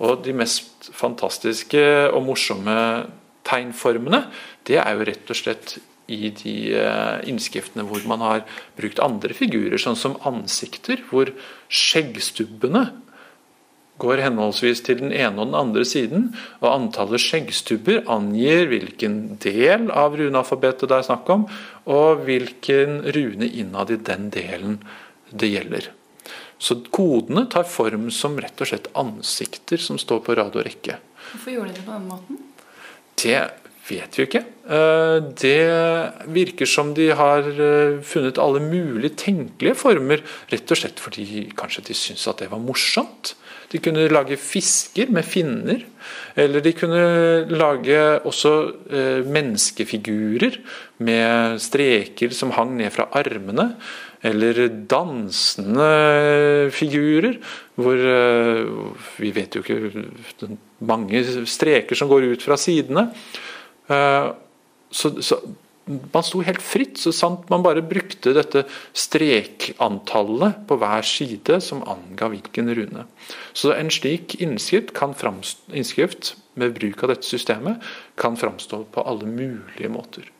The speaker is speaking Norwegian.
Og de mest fantastiske og morsomme tegnformene, det er jo rett og slett i de eh, innskriftene hvor man har brukt andre figurer, sånn som ansikter, hvor skjeggstubbene går henholdsvis til den ene og den andre siden, og antallet skjeggstubber angir hvilken del av runealfabetet det er snakk om, og hvilken rune innad i den delen det gjelder. Så kodene tar form som rett og slett ansikter som står på rad og rekke. Hvorfor gjorde de det på den måten? Det vet vi ikke. Eh, det virker som de har eh, funnet alle mulige tenkelige former, rett og slett fordi kanskje de syntes at det var morsomt. De kunne lage fisker med finner. Eller de kunne lage også eh, menneskefigurer med streker som hang ned fra armene. Eller dansende figurer, hvor vi vet jo ikke mange streker som går ut fra sidene. Eh, så, så, man sto helt fritt, så sant man bare brukte dette strekantallet på hver side som anga hvilken rune. Så en slik innskrift, innskrift med bruk av dette systemet kan framstå på alle mulige måter.